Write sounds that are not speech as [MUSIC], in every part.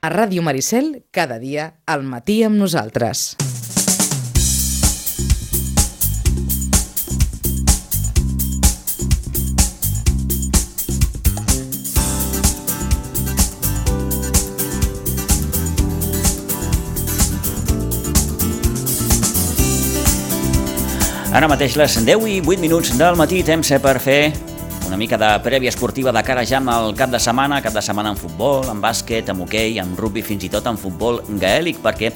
A Ràdio Maricel, cada dia, al matí amb nosaltres. Ara mateix les 10 i 8 minuts del matí, temps per fer una mica de prèvia esportiva de cara ja amb el cap de setmana, cap de setmana en futbol, en bàsquet, en hoquei, en rugby, fins i tot en futbol gaèlic, perquè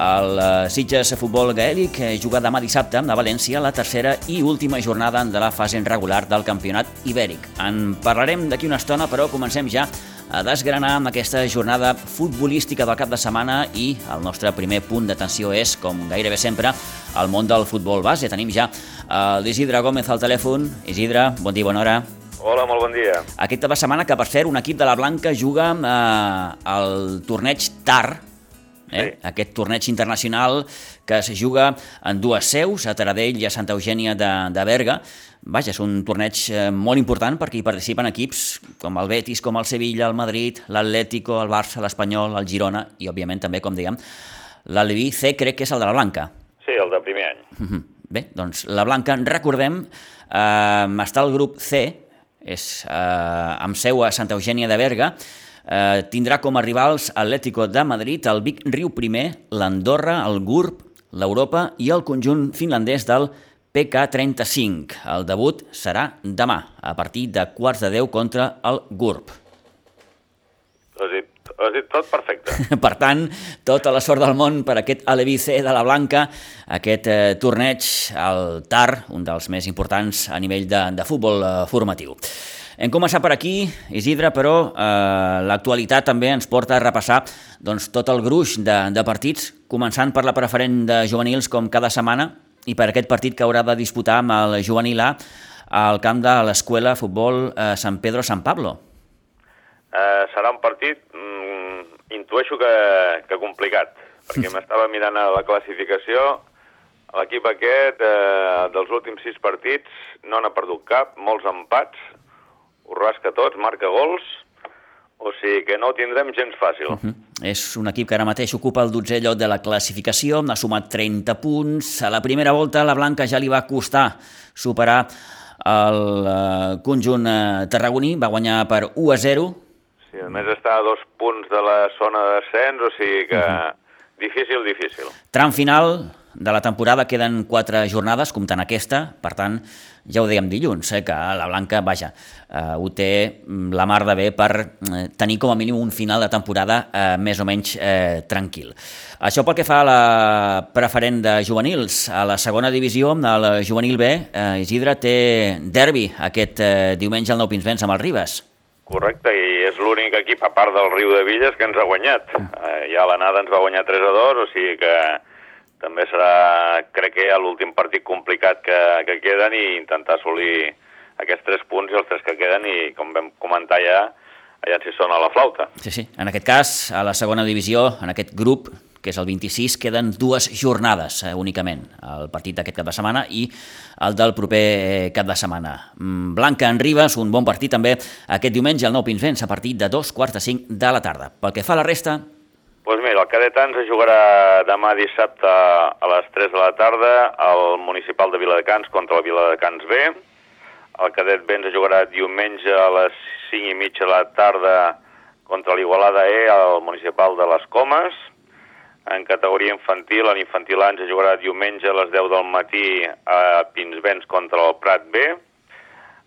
el eh, Sitges Futbol Gaèlic eh, juga demà dissabte a València la tercera i última jornada de la fase regular del campionat ibèric. En parlarem d'aquí una estona, però comencem ja a desgranar amb aquesta jornada futbolística del cap de setmana i el nostre primer punt d'atenció és, com gairebé sempre, el món del futbol base. Tenim ja uh, l'Isidre Gómez al telèfon. Isidre, bon dia, bona hora. Hola, molt bon dia. Aquest cap de setmana que, per cert, un equip de la Blanca juga eh, al torneig TAR, eh? Sí. aquest torneig internacional que es juga en dues seus, a Taradell i a Santa Eugènia de, de Berga. Vaja, és un torneig eh, molt important perquè hi participen equips com el Betis, com el Sevilla, el Madrid, l'Atlético, el Barça, l'Espanyol, el Girona i, òbviament, també, com dèiem, l'Aleví C crec que és el de la Blanca. Sí, el de primer any. Mhm. Bé, doncs la Blanca, recordem, eh, està al grup C, és eh, amb seu a Santa Eugènia de Berga, eh, tindrà com a rivals Atlético de Madrid, el Vic Riu Primer, l'Andorra, el GURB, l'Europa i el conjunt finlandès del PK35. El debut serà demà, a partir de quarts de 10 contra el GURB. Has dit, has dit tot perfecte. [LAUGHS] Per tant, tota la sort del món per aquest Alevice de la Blanca, aquest eh, torneig, el TAR, un dels més importants a nivell de, de futbol eh, formatiu. Hem començat per aquí, Isidre, però eh, l'actualitat també ens porta a repassar doncs, tot el gruix de, de partits, començant per la preferent de juvenils com cada setmana i per aquest partit que haurà de disputar amb el juvenil A al camp de l'Escola Futbol eh, San Pedro San Pablo. Uh, serà un partit, mm, intueixo que, que complicat, perquè [LAUGHS] m'estava mirant a la classificació, l'equip aquest, eh, dels últims sis partits, no n'ha perdut cap, molts empats, ho rasca tots, marca gols, o sigui que no ho tindrem gens fàcil. Uh -huh. És un equip que ara mateix ocupa el 12è lloc de la classificació, ha sumat 30 punts. A la primera volta la Blanca ja li va costar superar el uh, conjunt uh, tarragoní, va guanyar per 1 a 0, Sí, a més està a dos punts de la zona de descens, o sigui que uh -huh. difícil, difícil. Tram final de la temporada queden quatre jornades, comptant aquesta, per tant, ja ho dèiem dilluns, eh, que la Blanca, vaja, eh, ho té la mar de bé per eh, tenir com a mínim un final de temporada eh, més o menys eh, tranquil. Això pel que fa a la preferent de juvenils. A la segona divisió, el juvenil B, eh, Isidre té derbi aquest eh, diumenge al Nou Pinsbens amb el Ribes. Correcte, i és l'únic equip, a part del Riu de Villes, que ens ha guanyat. Eh, ja l'anada ens va guanyar 3 a 2, o sigui que també serà, crec que, l'últim partit complicat que, que queden i intentar assolir aquests 3 punts i els 3 que queden i, com vam comentar ja, allà si sona la flauta. Sí, sí. En aquest cas, a la segona divisió, en aquest grup, que és el 26, queden dues jornades eh, únicament, el partit d'aquest cap de setmana i el del proper eh, cap de setmana. Mm, Blanca en Ribes, un bon partit també aquest diumenge al Nou Pinsbens a partir de dos quarts de cinc de la tarda. Pel que fa a la resta... Doncs mira, el Cadetans es jugarà demà dissabte a les 3 de la tarda al Municipal de Viladecans contra el Viladecans B. El Cadet B ens jugarà diumenge a les 5 i mitja de la tarda contra l'Igualada E al Municipal de les Comes en categoria infantil, l'infantil A ens jugarà diumenge a les 10 del matí a Pinsbens contra el Prat B.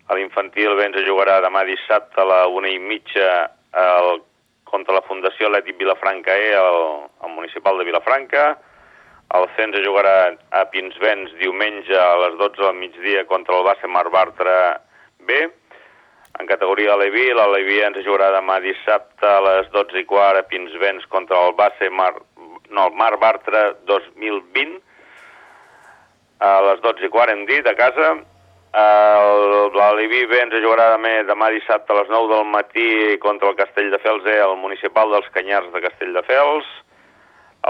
A l'infantil B ens jugarà demà dissabte a la una i mitja el, contra la Fundació Atlètic Vilafranca E al, al municipal de Vilafranca. El C ens jugarà a Pinsbens diumenge a les 12 del migdia contra el Bassa Mar Bartra B. En categoria Aleví, l'Aleví ens jugarà demà dissabte a les 12 i quart a Pinsbens contra el Bassa Mar no, el Mar Bartra 2020, a les 12 i quart hem dit, a casa. L'Aliví B ens jugarà demà, demà dissabte a les 9 del matí contra el Castelldefels E, al municipal dels Canyars de Castelldefels.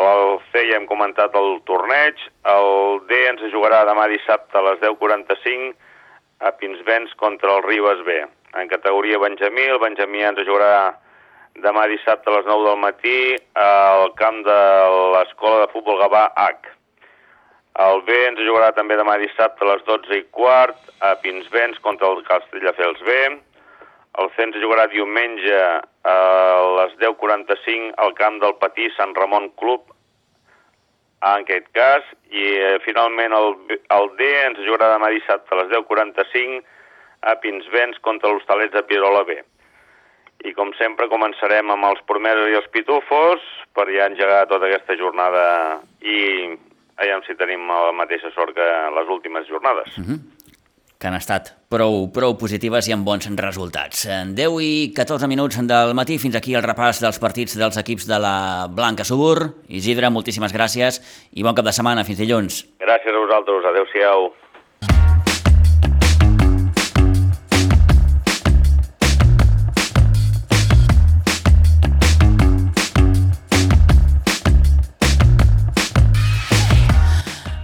El C ja hem comentat el torneig. El D ens jugarà demà dissabte a les 10.45 a Pinsbens contra el Ribes B. En categoria Benjamí, el Benjamí ens jugarà demà dissabte a les 9 del matí al camp de l'Escola de Futbol Gavà H. El B ens jugarà també demà dissabte a les 12 i quart a Pinsbens contra el Castelldefels B. El C ens jugarà diumenge a les 10.45 al camp del Patí Sant Ramon Club en aquest cas, i eh, finalment el, el D ens jugarà demà dissabte a les 10.45 a Pinsbens contra l'Hostalets de Pirola B. I com sempre començarem amb els promesos i els pitufos per ja engegar tota aquesta jornada i aviam si tenim la mateixa sort que les últimes jornades. Mm -hmm que han estat prou, prou positives i amb bons resultats. En 10 i 14 minuts del matí, fins aquí el repàs dels partits dels equips de la Blanca Subur. Isidre, moltíssimes gràcies i bon cap de setmana. Fins dilluns. Gràcies a vosaltres. Adéu-siau.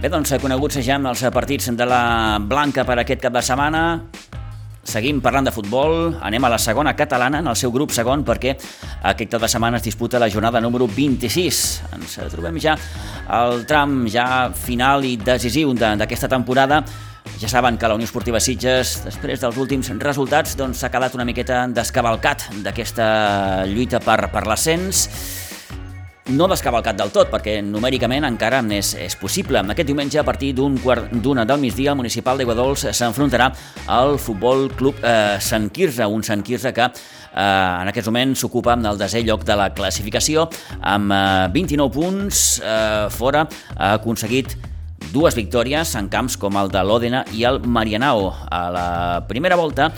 Bé, doncs, coneguts ja amb els partits de la Blanca per aquest cap de setmana, Seguim parlant de futbol, anem a la segona catalana, en el seu grup segon, perquè aquest cap de setmana es disputa la jornada número 26. Ens trobem ja al tram ja final i decisiu d'aquesta temporada. Ja saben que la Unió Esportiva Sitges, després dels últims resultats, doncs, s'ha doncs, quedat una miqueta descavalcat d'aquesta lluita per, per l'ascens no descavalcat del tot, perquè numèricament encara és, és possible. Aquest diumenge, a partir d'un quart d'una del migdia, el municipal d'Aiguadols s'enfrontarà al Futbol Club eh, Sant Quirze, un Sant Quirze que eh, en aquest moment s'ocupa del desè lloc de la classificació, amb eh, 29 punts eh, fora, ha aconseguit dues victòries en camps com el de l'Òdena i el Marianao. A la primera volta,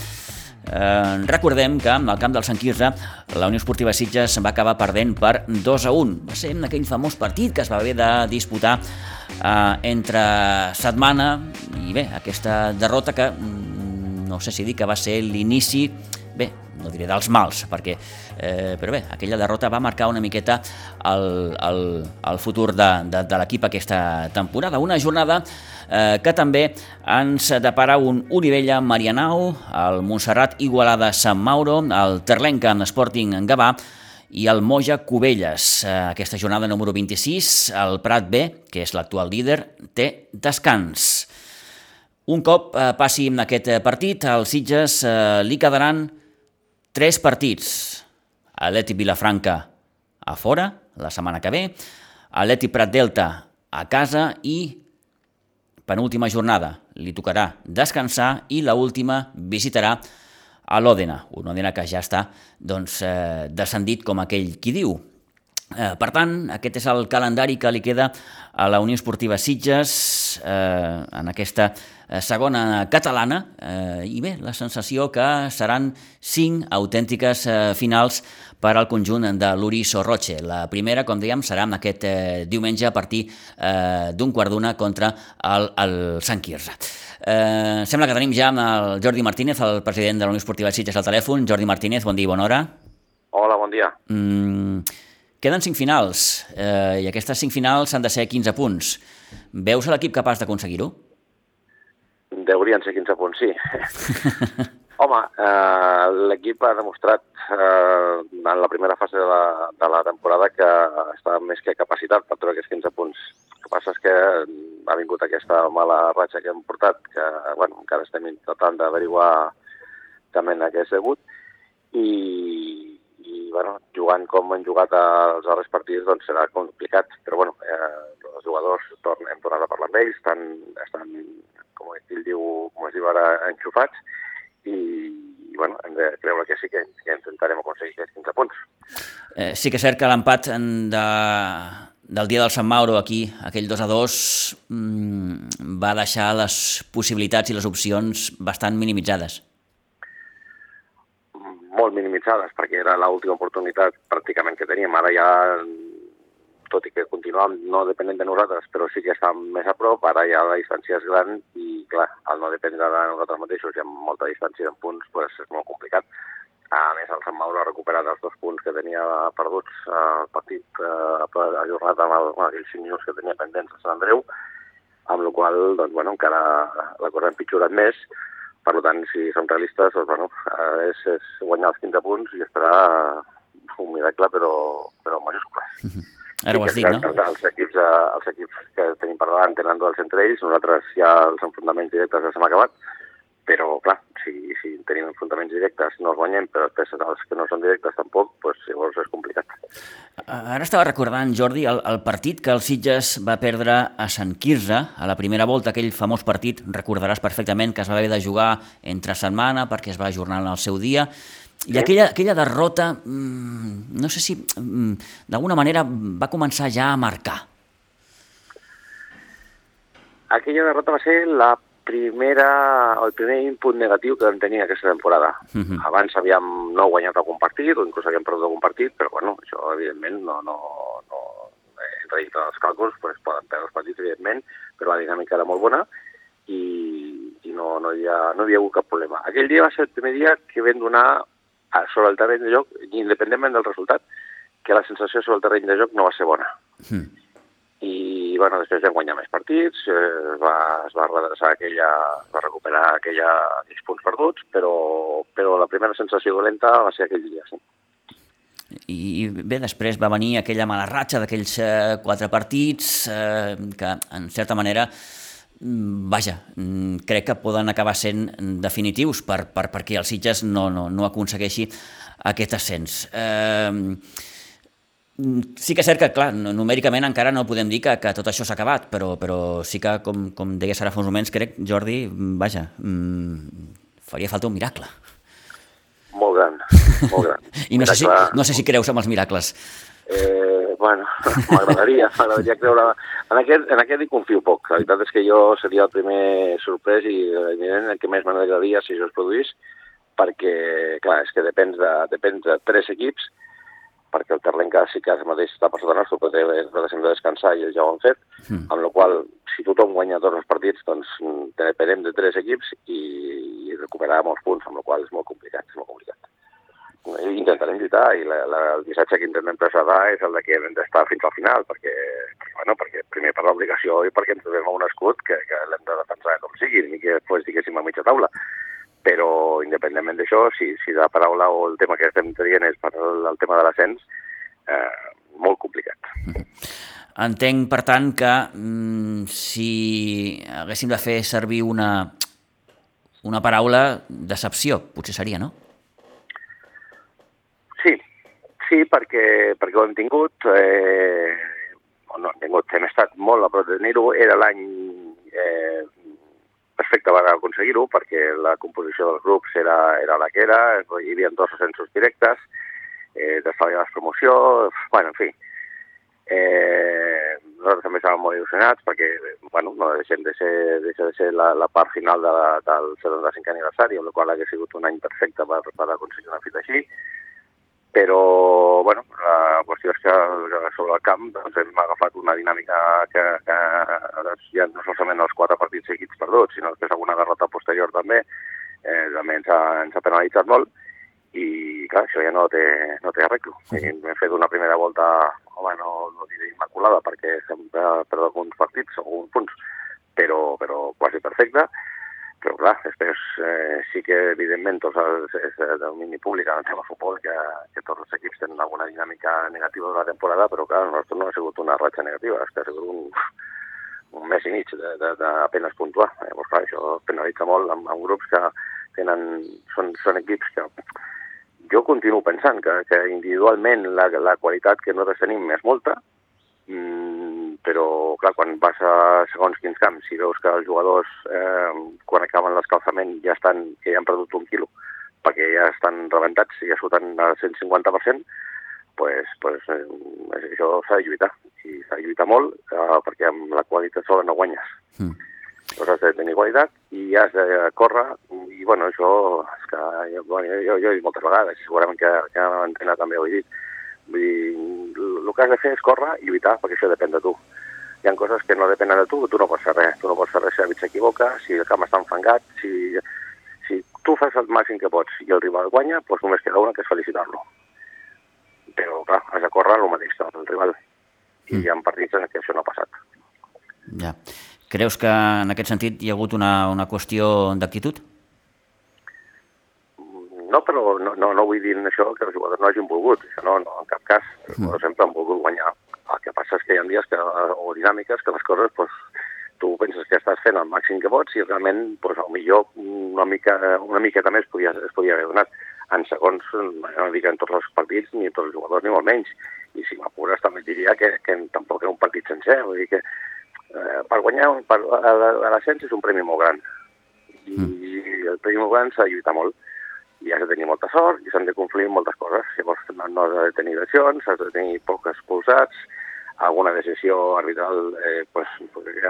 Eh, recordem que al camp del Sant Quirze la Unió Esportiva Sitges va acabar perdent per 2 a 1. Va ser en aquell famós partit que es va haver de disputar eh, entre setmana i bé, aquesta derrota que mm, no sé si dir que va ser l'inici bé, no diré dels mals, perquè, eh, però bé, aquella derrota va marcar una miqueta el, el, el futur de, de, de l'equip aquesta temporada. Una jornada eh, que també ens depara un Olivella Marianao, el Montserrat Igualada Sant Mauro, el Terlenca Sporting Gavà i el Moja Cubelles. Eh, aquesta jornada número 26, el Prat B, que és l'actual líder, té descans. Un cop eh, passi en aquest partit, els Sitges eh, li quedaran tres partits. Atleti Vilafranca a fora, la setmana que ve, Atleti Prat Delta a casa i penúltima jornada li tocarà descansar i la última visitarà a l'Òdena, un Òdena que ja està doncs, eh, descendit com aquell qui diu. Eh, per tant, aquest és el calendari que li queda a la Unió Esportiva Sitges eh, en aquesta eh, segona catalana eh, i bé, la sensació que seran cinc autèntiques eh, finals per al conjunt de l'Uri Sorroche. La primera, com dèiem, serà aquest eh, diumenge a partir eh, d'un quart d'una contra el, el Sant Quirze. Eh, sembla que tenim ja amb el Jordi Martínez, el president de la Unió Esportiva Sitges, al telèfon. Jordi Martínez, bon dia i bona hora. Hola, bon dia. Mm, Queden cinc finals, eh, i aquestes cinc finals han de ser 15 punts. Veus l'equip capaç d'aconseguir-ho? Deurien ser 15 punts, sí. [LAUGHS] Home, eh, l'equip ha demostrat eh, en la primera fase de la, de la temporada que està més que capacitat per treure aquests 15 punts. El que passa és que ha vingut aquesta mala ratxa que hem portat, que bueno, encara estem intentant d'averiguar també en què és degut, i, i bueno, jugant com hem jugat als darrers partits doncs serà complicat, però bueno, eh, els jugadors torn, hem tornat a parlar amb ells, estan, estan com ell diu, com es diu ara, enxufats, i, i bueno, hem de creure que sí que, que intentarem aconseguir aquests 15 punts. Eh, sí que és cert que l'empat de, del dia del Sant Mauro aquí, aquell 2 a 2, mmm, va deixar les possibilitats i les opcions bastant minimitzades molt minimitzades, perquè era l'última oportunitat pràcticament que teníem. Ara ja, tot i que continuàvem no depenent de nosaltres, però sí que estàvem més a prop, ara ja la distància és gran i, clar, al no dependre de nosaltres mateixos i amb molta distància en punts, pues, és molt complicat. A més, el Sant Mauro ha recuperat els dos punts que tenia perduts al partit eh, ajornat amb, el, amb aquells 5 minuts que tenia pendents a Sant Andreu, amb la qual doncs, bueno, encara la cosa ha empitjorat més, per tant, si som realistes, doncs, bueno, és, és guanyar els 15 punts i esperar un miracle, però, però majúscules. Ara ho has dit, no? Els equips, eh, els equips que tenim per davant tenen duels entre ells, nosaltres ja els enfrontaments directes ja s'han acabat, però, clar, si, si tenim enfrontaments directes no els guanyem, però després els que no són directes tampoc, doncs llavors és complicat. Ara estava recordant, Jordi, el, el partit que el Sitges va perdre a Sant Quirze, a la primera volta, aquell famós partit, recordaràs perfectament que es va haver de jugar entre setmana perquè es va ajornar en el seu dia, i aquella, aquella derrota, mmm, no sé si mmm, d'alguna manera va començar ja a marcar. Aquella derrota va ser la primera, el primer input negatiu que vam tenir aquesta temporada. Uh -huh. Abans havíem no guanyat algun partit, o inclús havíem perdut algun partit, però bueno, això evidentment no, no, no he traït els càlculs, pues, poden perdre els partits, evidentment, però la dinàmica era molt bona i, i no, no, hi ha, no hi havia hagut cap problema. Aquell dia va ser el primer dia que vam donar sobre el terreny de joc, independentment del resultat, que la sensació sobre el terreny de joc no va ser bona. Mm i bueno, després vam guanyar més partits, eh, es, va, es va redreçar aquella, es va recuperar aquella, aquells punts perduts, però, però la primera sensació dolenta va ser aquell dia, sí. I bé, després va venir aquella mala ratxa d'aquells eh, quatre partits eh, que, en certa manera, mm, vaja, mm, crec que poden acabar sent definitius per, per, perquè el Sitges no, no, no aconsegueixi aquest ascens. Eh, Mm, sí que és cert que, clar, numèricament encara no podem dir que, que tot això s'ha acabat, però, però sí que, com, com deies ara fa uns moments, crec, Jordi, mm, vaja, mmm, faria falta un miracle. Molt gran, molt gran. [LAUGHS] I no sé, si, no sé si creus en els miracles. Eh, bueno, [LAUGHS] m'agradaria, m'agradaria creure... En aquest, en aquest hi confio poc. La veritat és que jo seria el primer sorprès i evident el que més m'agradaria si això es produís, perquè, clar, és que depèn de, depèn de tres equips perquè el Terlenca sí que ara mateix està per sota nostre, però nosaltres hem de descansar i ja ho han fet, mm. amb la qual si tothom guanya tots els partits, doncs depenem de tres equips i, i recuperar molts punts, amb la qual és molt complicat, és molt complicat. Intentarem lluitar i la, la, el missatge que intentem traslladar és el de que hem d'estar fins al final, perquè, perquè, bueno, perquè primer per l'obligació i perquè ens trobem un escut que, que l'hem de defensar com sigui, ni que després diguéssim a mitja taula però independentment d'això, si, si la paraula o el tema que estem dient és per el, el tema de l'ascens, eh, molt complicat. Entenc, per tant, que mm, si haguéssim de fer servir una, una paraula, decepció, potser seria, no? Sí, sí, perquè, perquè ho hem tingut, eh, no, hem tingut, hem estat molt a prop de tenir-ho, era l'any eh, perfecte per aconseguir-ho, perquè la composició dels grups era, era la que era, hi havia dos ascensos directes, eh, desfallades promoció, bueno, en fi. Eh, nosaltres també estàvem molt il·lusionats perquè bueno, no deixem de ser, deixa de ser la, la part final de del 75 aniversari, amb la qual hauria sigut un any perfecte per, per aconseguir una fita així però bueno, la qüestió és que sobre el camp doncs, hem agafat una dinàmica que, que ja no solament els quatre partits seguits perduts, sinó que és alguna derrota posterior també, eh, també ens ha, ens ha penalitzat molt i clar, això ja no té, no té arreglo. Sí. Hem fet una primera volta, home, no, no diré immaculada perquè sempre perdut alguns partits, alguns punts, però, però quasi perfecta, però clar, després eh, sí que evidentment tots els, és de domini públic en el tema futbol que, que tots els equips tenen alguna dinàmica negativa de la temporada, però clar, nostre no ha sigut una ratxa negativa, és que ha sigut un, un mes i mig d'apenes puntuar. Llavors, clar, això penalitza molt amb, amb grups que tenen, són, són equips que jo continuo pensant que, que individualment la, la qualitat que nosaltres tenim és molta, mm, però clar, quan vas a segons quins camps i veus que els jugadors eh, quan acaben l'escalfament ja estan, que ja han perdut un quilo perquè ja estan rebentats i ja surten al 150%, pues, pues, eh, això s'ha de lluitar. I s'ha de lluitar molt eh, perquè amb la qualitat sola no guanyes. Mm. Llavors has de tenir qualitat i has de córrer i bueno, això és que jo, jo, jo, jo he dit moltes vegades, segurament que, que l'antena també ho he dit, Vull dir, el que has de fer és córrer i lluitar, perquè això depèn de tu. Hi ha coses que no depenen de tu, tu no pots fer res. Tu no pots fer res si el s'equivoca, si el camp està enfangat, si, si tu fas el màxim que pots i el rival guanya, doncs només queda una que és felicitar-lo. Però, clar, has de córrer el mateix el rival. I mm. hi ha partits en què això no ha passat. Ja. Creus que en aquest sentit hi ha hagut una, una qüestió d'actitud? No, però no, no, no vull dir això que els jugadors no hagin volgut, això no, no en cap cas. Els jugadors sempre han volgut guanyar. El que passa és que hi ha dies que, o dinàmiques que les coses pues, tu penses que estàs fent el màxim que pots i realment pues, millor una, mica, una miqueta més podia, es podia haver donat en segons, no dic en tots els partits, ni tots els jugadors, ni molt menys. I si m'apures també diria que, que tampoc era un partit sencer, vull dir que eh, per guanyar per, a, a l'ascens és un premi molt gran. I, mm. i el premi molt gran s'ha de lluitar molt i has de tenir molta sort i s'han de complir moltes coses. Llavors no, has de tenir lesions, has de tenir pocs expulsats, alguna decisió arbitral eh, pues,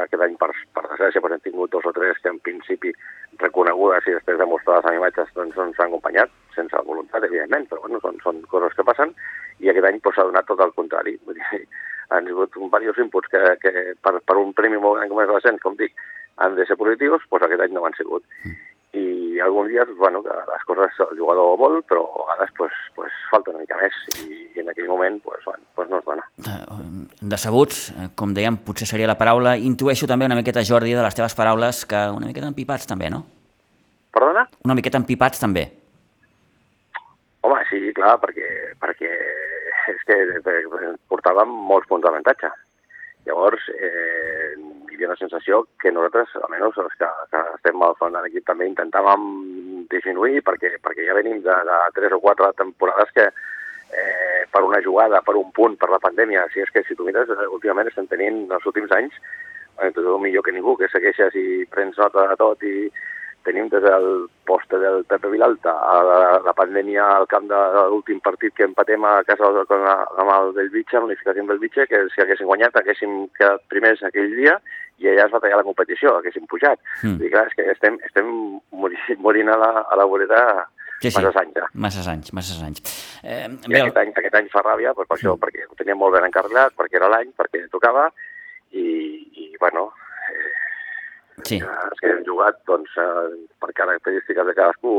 aquest any, per, per desgràcia, pues, hem tingut dos o tres que en principi reconegudes i després demostrades amb imatges doncs, ens han acompanyat, sense voluntat, evidentment, però bueno, són, són coses que passen, i aquest any s'ha pues, donat tot el contrari. Vull dir, [LAUGHS] han sigut diversos inputs que, que per, per un premi molt gran com és l'ascens, com dic, han de ser positius, doncs aquest any no han sigut. Mm dies, bueno, que les coses el jugador vol, però a vegades pues, pues, falta una mica més i, i en aquell moment pues, bueno, pues no es dona. Eh, decebuts, eh, com dèiem, potser seria la paraula. Intueixo també una miqueta, Jordi, de les teves paraules, que una miqueta empipats també, no? Perdona? Una miqueta empipats també. Home, sí, clar, perquè, perquè és que portàvem molts punts d'avantatge. Llavors, eh, hi havia una sensació que nosaltres, almenys els que, que estem al front de l'equip, també intentàvem disminuir perquè, perquè ja venim de, de tres o quatre temporades que eh, per una jugada, per un punt, per la pandèmia, si és que si tu mires, eh, últimament estem tenint els últims anys, eh, tu millor que ningú, que segueixes i prens nota de tot i, tenim des del poste del Pepe Vilalta a la, la pandèmia al camp de, de l'últim partit que empatem a casa amb, amb el Bellvitge, l'unificació amb Bellvitge, que si haguéssim guanyat haguéssim quedat primers aquell dia i allà es va tallar la competició, haguéssim pujat. Mm. I clar, és que estem, estem morint, [LAUGHS] morint a la, a la vorera sí, sí. masses anys ja. Masses anys, masses anys. Eh, I aquest, any, aquest any fa ràbia doncs per això, mm. perquè ho teníem molt ben encarregat, perquè era l'any, perquè tocava, i, i bueno, sí. els que hem jugat, doncs, eh, per característiques de cadascú,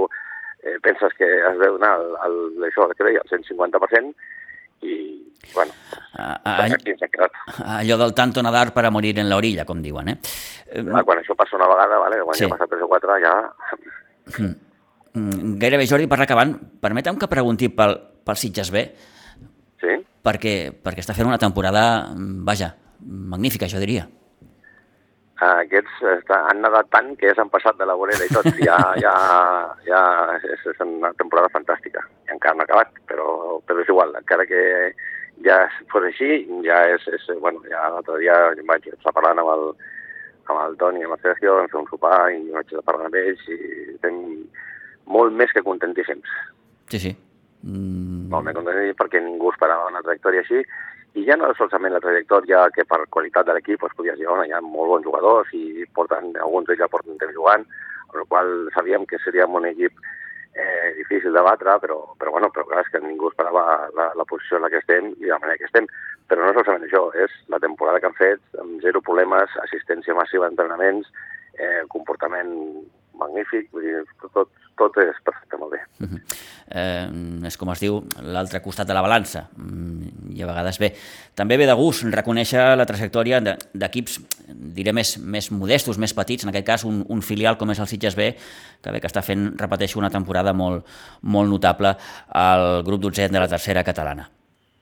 eh, penses que has de donar el, el, això que deia, el 150%, i, bueno, a, a, allò del tanto nadar para morir en la orilla, com diuen, eh? Ah, quan això passa una vegada, vale? quan sí. ja passa 3 o 4, ja... Mm. mm. Gairebé, Jordi, per acabant, permetem que pregunti pel, pel Sitges B, sí? perquè, perquè està fent una temporada, vaja, magnífica, jo diria aquests està, han nedat tant que ja s'han passat de la vorera i tot. Ja, ja, ja és, és una temporada fantàstica. Encara no ha acabat, però, però és igual. Encara que ja fos així, ja és... és bueno, ja l'altre dia vaig estar parlant amb el, amb el Toni i amb el Sergio, vam fer un sopar i vaig estar parlant amb ells i estem molt més que contentíssims. Sí, sí. Mm. Molt més contentíssims perquè ningú esperava una trajectòria així i ja no solament la trajectòria que per qualitat de l'equip doncs, podies dir, hi ha molt bons jugadors i porten, alguns d'ells ja porten temps jugant, amb la qual sabíem que seríem un equip eh, difícil de batre, però, però, bueno, però clar, és que ningú esperava la, la posició en la que estem i la manera que estem. Però no és solament això, és la temporada que han fet, amb zero problemes, assistència massiva a entrenaments, eh, comportament magnífic, vull dir, tot, tot és perfecte, molt bé. Uh -huh. eh, és com es diu l'altre costat de la balança, mm, i a vegades bé. També ve de gust reconèixer la trajectòria d'equips, diré, més, més modestos, més petits, en aquest cas un, un filial com és el Sitges B, que bé que està fent, repeteixo, una temporada molt, molt notable al grup 12 de la tercera catalana.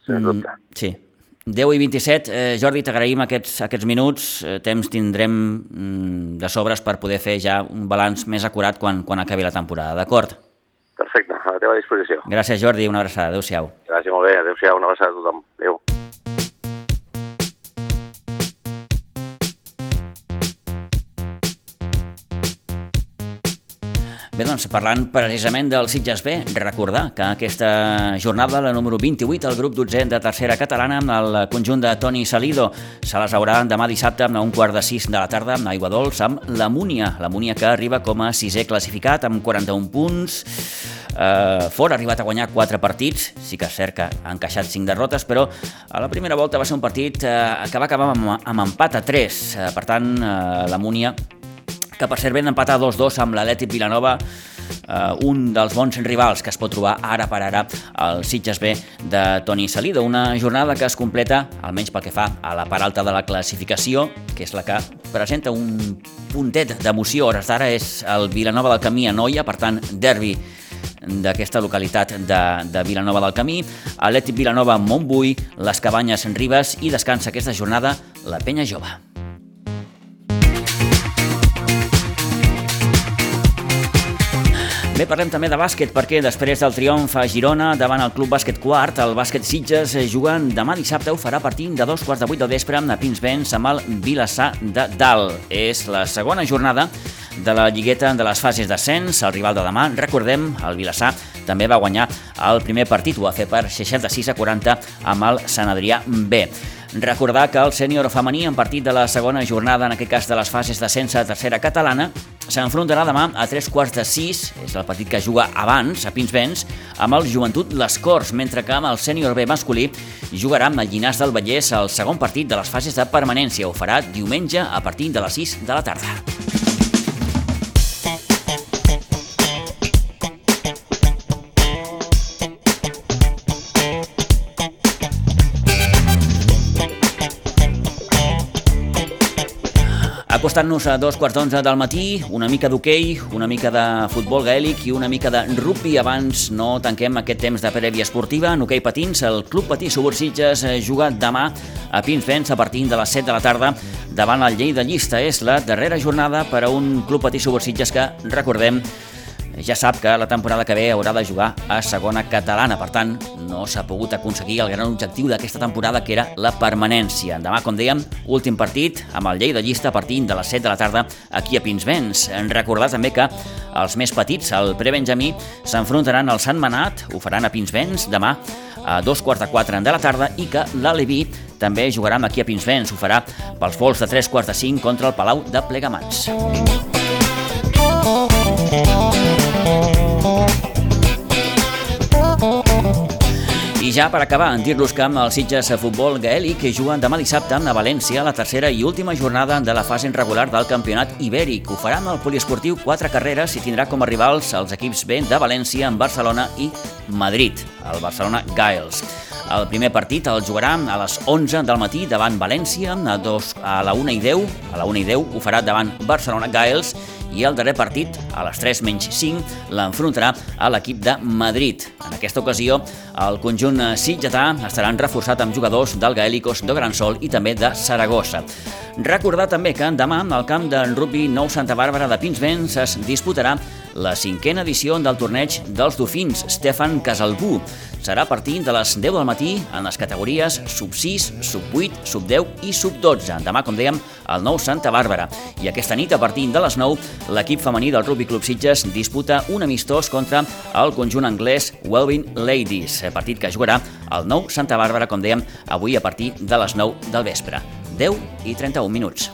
Sens dubte. Mm, sí, 10 i 27, eh, Jordi, t'agraïm aquests, aquests minuts, eh, temps tindrem mm, de sobres per poder fer ja un balanç més acurat quan, quan acabi la temporada, d'acord? Perfecte, a la teva disposició. Gràcies, Jordi, una abraçada, adeu-siau. Gràcies, molt bé, adeu-siau, una abraçada a tothom. Adéu. Bé, doncs, parlant precisament del Sitges B, recordar que aquesta jornada, la número 28, el grup 12 de tercera catalana, amb el conjunt de Toni Salido, se les haurà demà dissabte a un quart de sis de la tarda amb Aigua Dols, amb la Múnia, la Múnia que arriba com a sisè classificat amb 41 punts, eh, fora ha arribat a guanyar 4 partits, sí que és cert que ha encaixat 5 derrotes, però a la primera volta va ser un partit eh, que va acabar amb, amb empat a 3, eh, per tant, eh, la Múnia que per cert ven empatar 2-2 amb l'Atlètic Vilanova, eh, un dels bons rivals que es pot trobar ara per ara al Sitges B de Toni Salido. Una jornada que es completa, almenys pel que fa a la part alta de la classificació, que és la que presenta un puntet d'emoció. Hores d'ara és el Vilanova del Camí a Noia, per tant, derbi d'aquesta localitat de, de Vilanova del Camí, Atlètic Vilanova Montbui, les Cabanyes Ribes i descansa aquesta jornada la Penya Jove. Bé, parlem també de bàsquet perquè després del triomf a Girona davant el Club Bàsquet Quart, el bàsquet Sitges jugant demà dissabte ho farà partint de dos quarts de vuit del vespre amb Pinsbens amb el Vilassar de Dalt. És la segona jornada de la lligueta de les fases d'ascens, el rival de demà, recordem, el Vilassar també va guanyar el primer partit, ho va fer per 66 a 40 amb el Sant Adrià B. Recordar que el sènior femení en partit de la segona jornada, en aquest cas de les fases d'ascens a tercera catalana, s'enfrontarà demà a tres quarts de sis, és el partit que juga abans, a Pinsbens, amb el Joventut Les Corts, mentre que amb el sènior B masculí jugarà amb el Llinàs del Vallès el segon partit de les fases de permanència. Ho farà diumenge a partir de les 6 de la tarda. Acostant-nos a dos quarts d'onze del matí, una mica d'hoquei, una mica de futbol gaèlic i una mica de rugby. Abans no tanquem aquest temps de prèvia esportiva. En hoquei patins, el Club Patí Subursitges juga demà a Pinsbens a partir de les 7 de la tarda davant el Llei de Llista. És la darrera jornada per a un Club Patí Subursitges que, recordem, ja sap que la temporada que ve haurà de jugar a segona catalana, per tant, no s'ha pogut aconseguir el gran objectiu d'aquesta temporada, que era la permanència. Demà, com dèiem, últim partit amb el llei de llista partint de les 7 de la tarda aquí a Pinsbens. Recordar també que els més petits, el prebenjamí, s'enfrontaran al Sant Manat, ho faran a Pinsbens demà a dos quarts de quatre de la tarda i que l'Aleví també jugarà aquí a Pinsbens, ho farà pels vols de tres quarts de cinc contra el Palau de Plegamans. I ja per acabar, dir-los que amb el Sitges Futbol Gaèlic juguen demà dissabte a València la tercera i última jornada de la fase regular del campionat ibèric. Ho farà amb el poliesportiu quatre carreres i tindrà com a rivals els equips B de València, en Barcelona i Madrid, el Barcelona Giles. El primer partit el jugarà a les 11 del matí davant València, a, dos, a la 1 i 10, a la 1 i 10 ho farà davant Barcelona Giles i el darrer partit, a les 3 menys 5, l'enfrontarà a l'equip de Madrid. En aquesta ocasió, el conjunt sitgetà estarà reforçat amb jugadors del Gaèlicos de Gran Sol i també de Saragossa. Recordar també que demà al camp de rugby Nou Santa Bàrbara de Pinsbens es disputarà la cinquena edició del torneig dels Dofins Stefan Casalbú. Serà a partir de les 10 del matí en les categories sub-6, sub-8, sub-10 i sub-12. Demà, com dèiem, el nou Santa Bàrbara. I aquesta nit, a partir de les 9, l'equip femení del Rugby Club Sitges disputa un amistós contra el conjunt anglès Welvin Ladies, partit que jugarà el nou Santa Bàrbara, com dèiem, avui a partir de les 9 del vespre. 10 i 31 minuts.